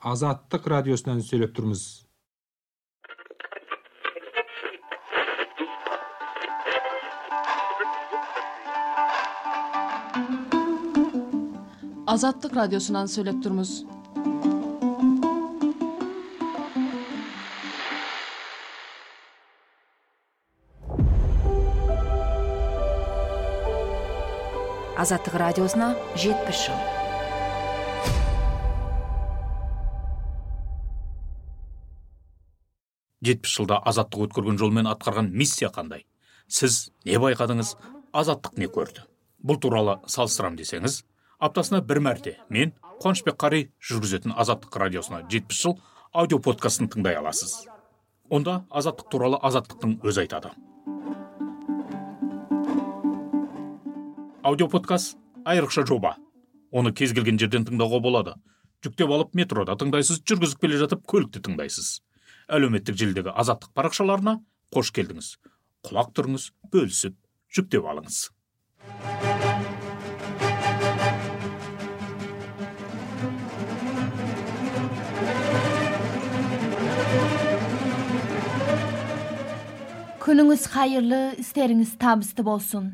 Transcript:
азаттык радиосунан сүйлөп турбуз азаттык радиосунан сүйлөп турбуз азаттык радиосуна жетимиш жыл жетимиш жылда азаттык өткөргөн жол менен аткарган миссия кандай сиз не байкадыңыз азаттык не көрдү бул тууралуу салыштырам десеңиз аптасына бир марте мен кубанычбек карый жүргүзөтүн азаттык радиосуна жетимиш жыл аудио подкастын тыңдай аласыз. Онда азаттык тууралуу азаттыктын өзү айтады. Аудио подкаст айрыкча жоба. Ону кез келген жерден тыңдоого болот жүктөп алып метрода тыңдайсыз жүргүзүп келе жатып көлүктө тыңдайсыз. Әлеуметтик желидеги азаттык баракчаларына кош келдиңиз кулак туруңуз бөлүсүп жүктөп алыңыз. Күнүңүз кайырлуу иштериңиз табыстуу болсун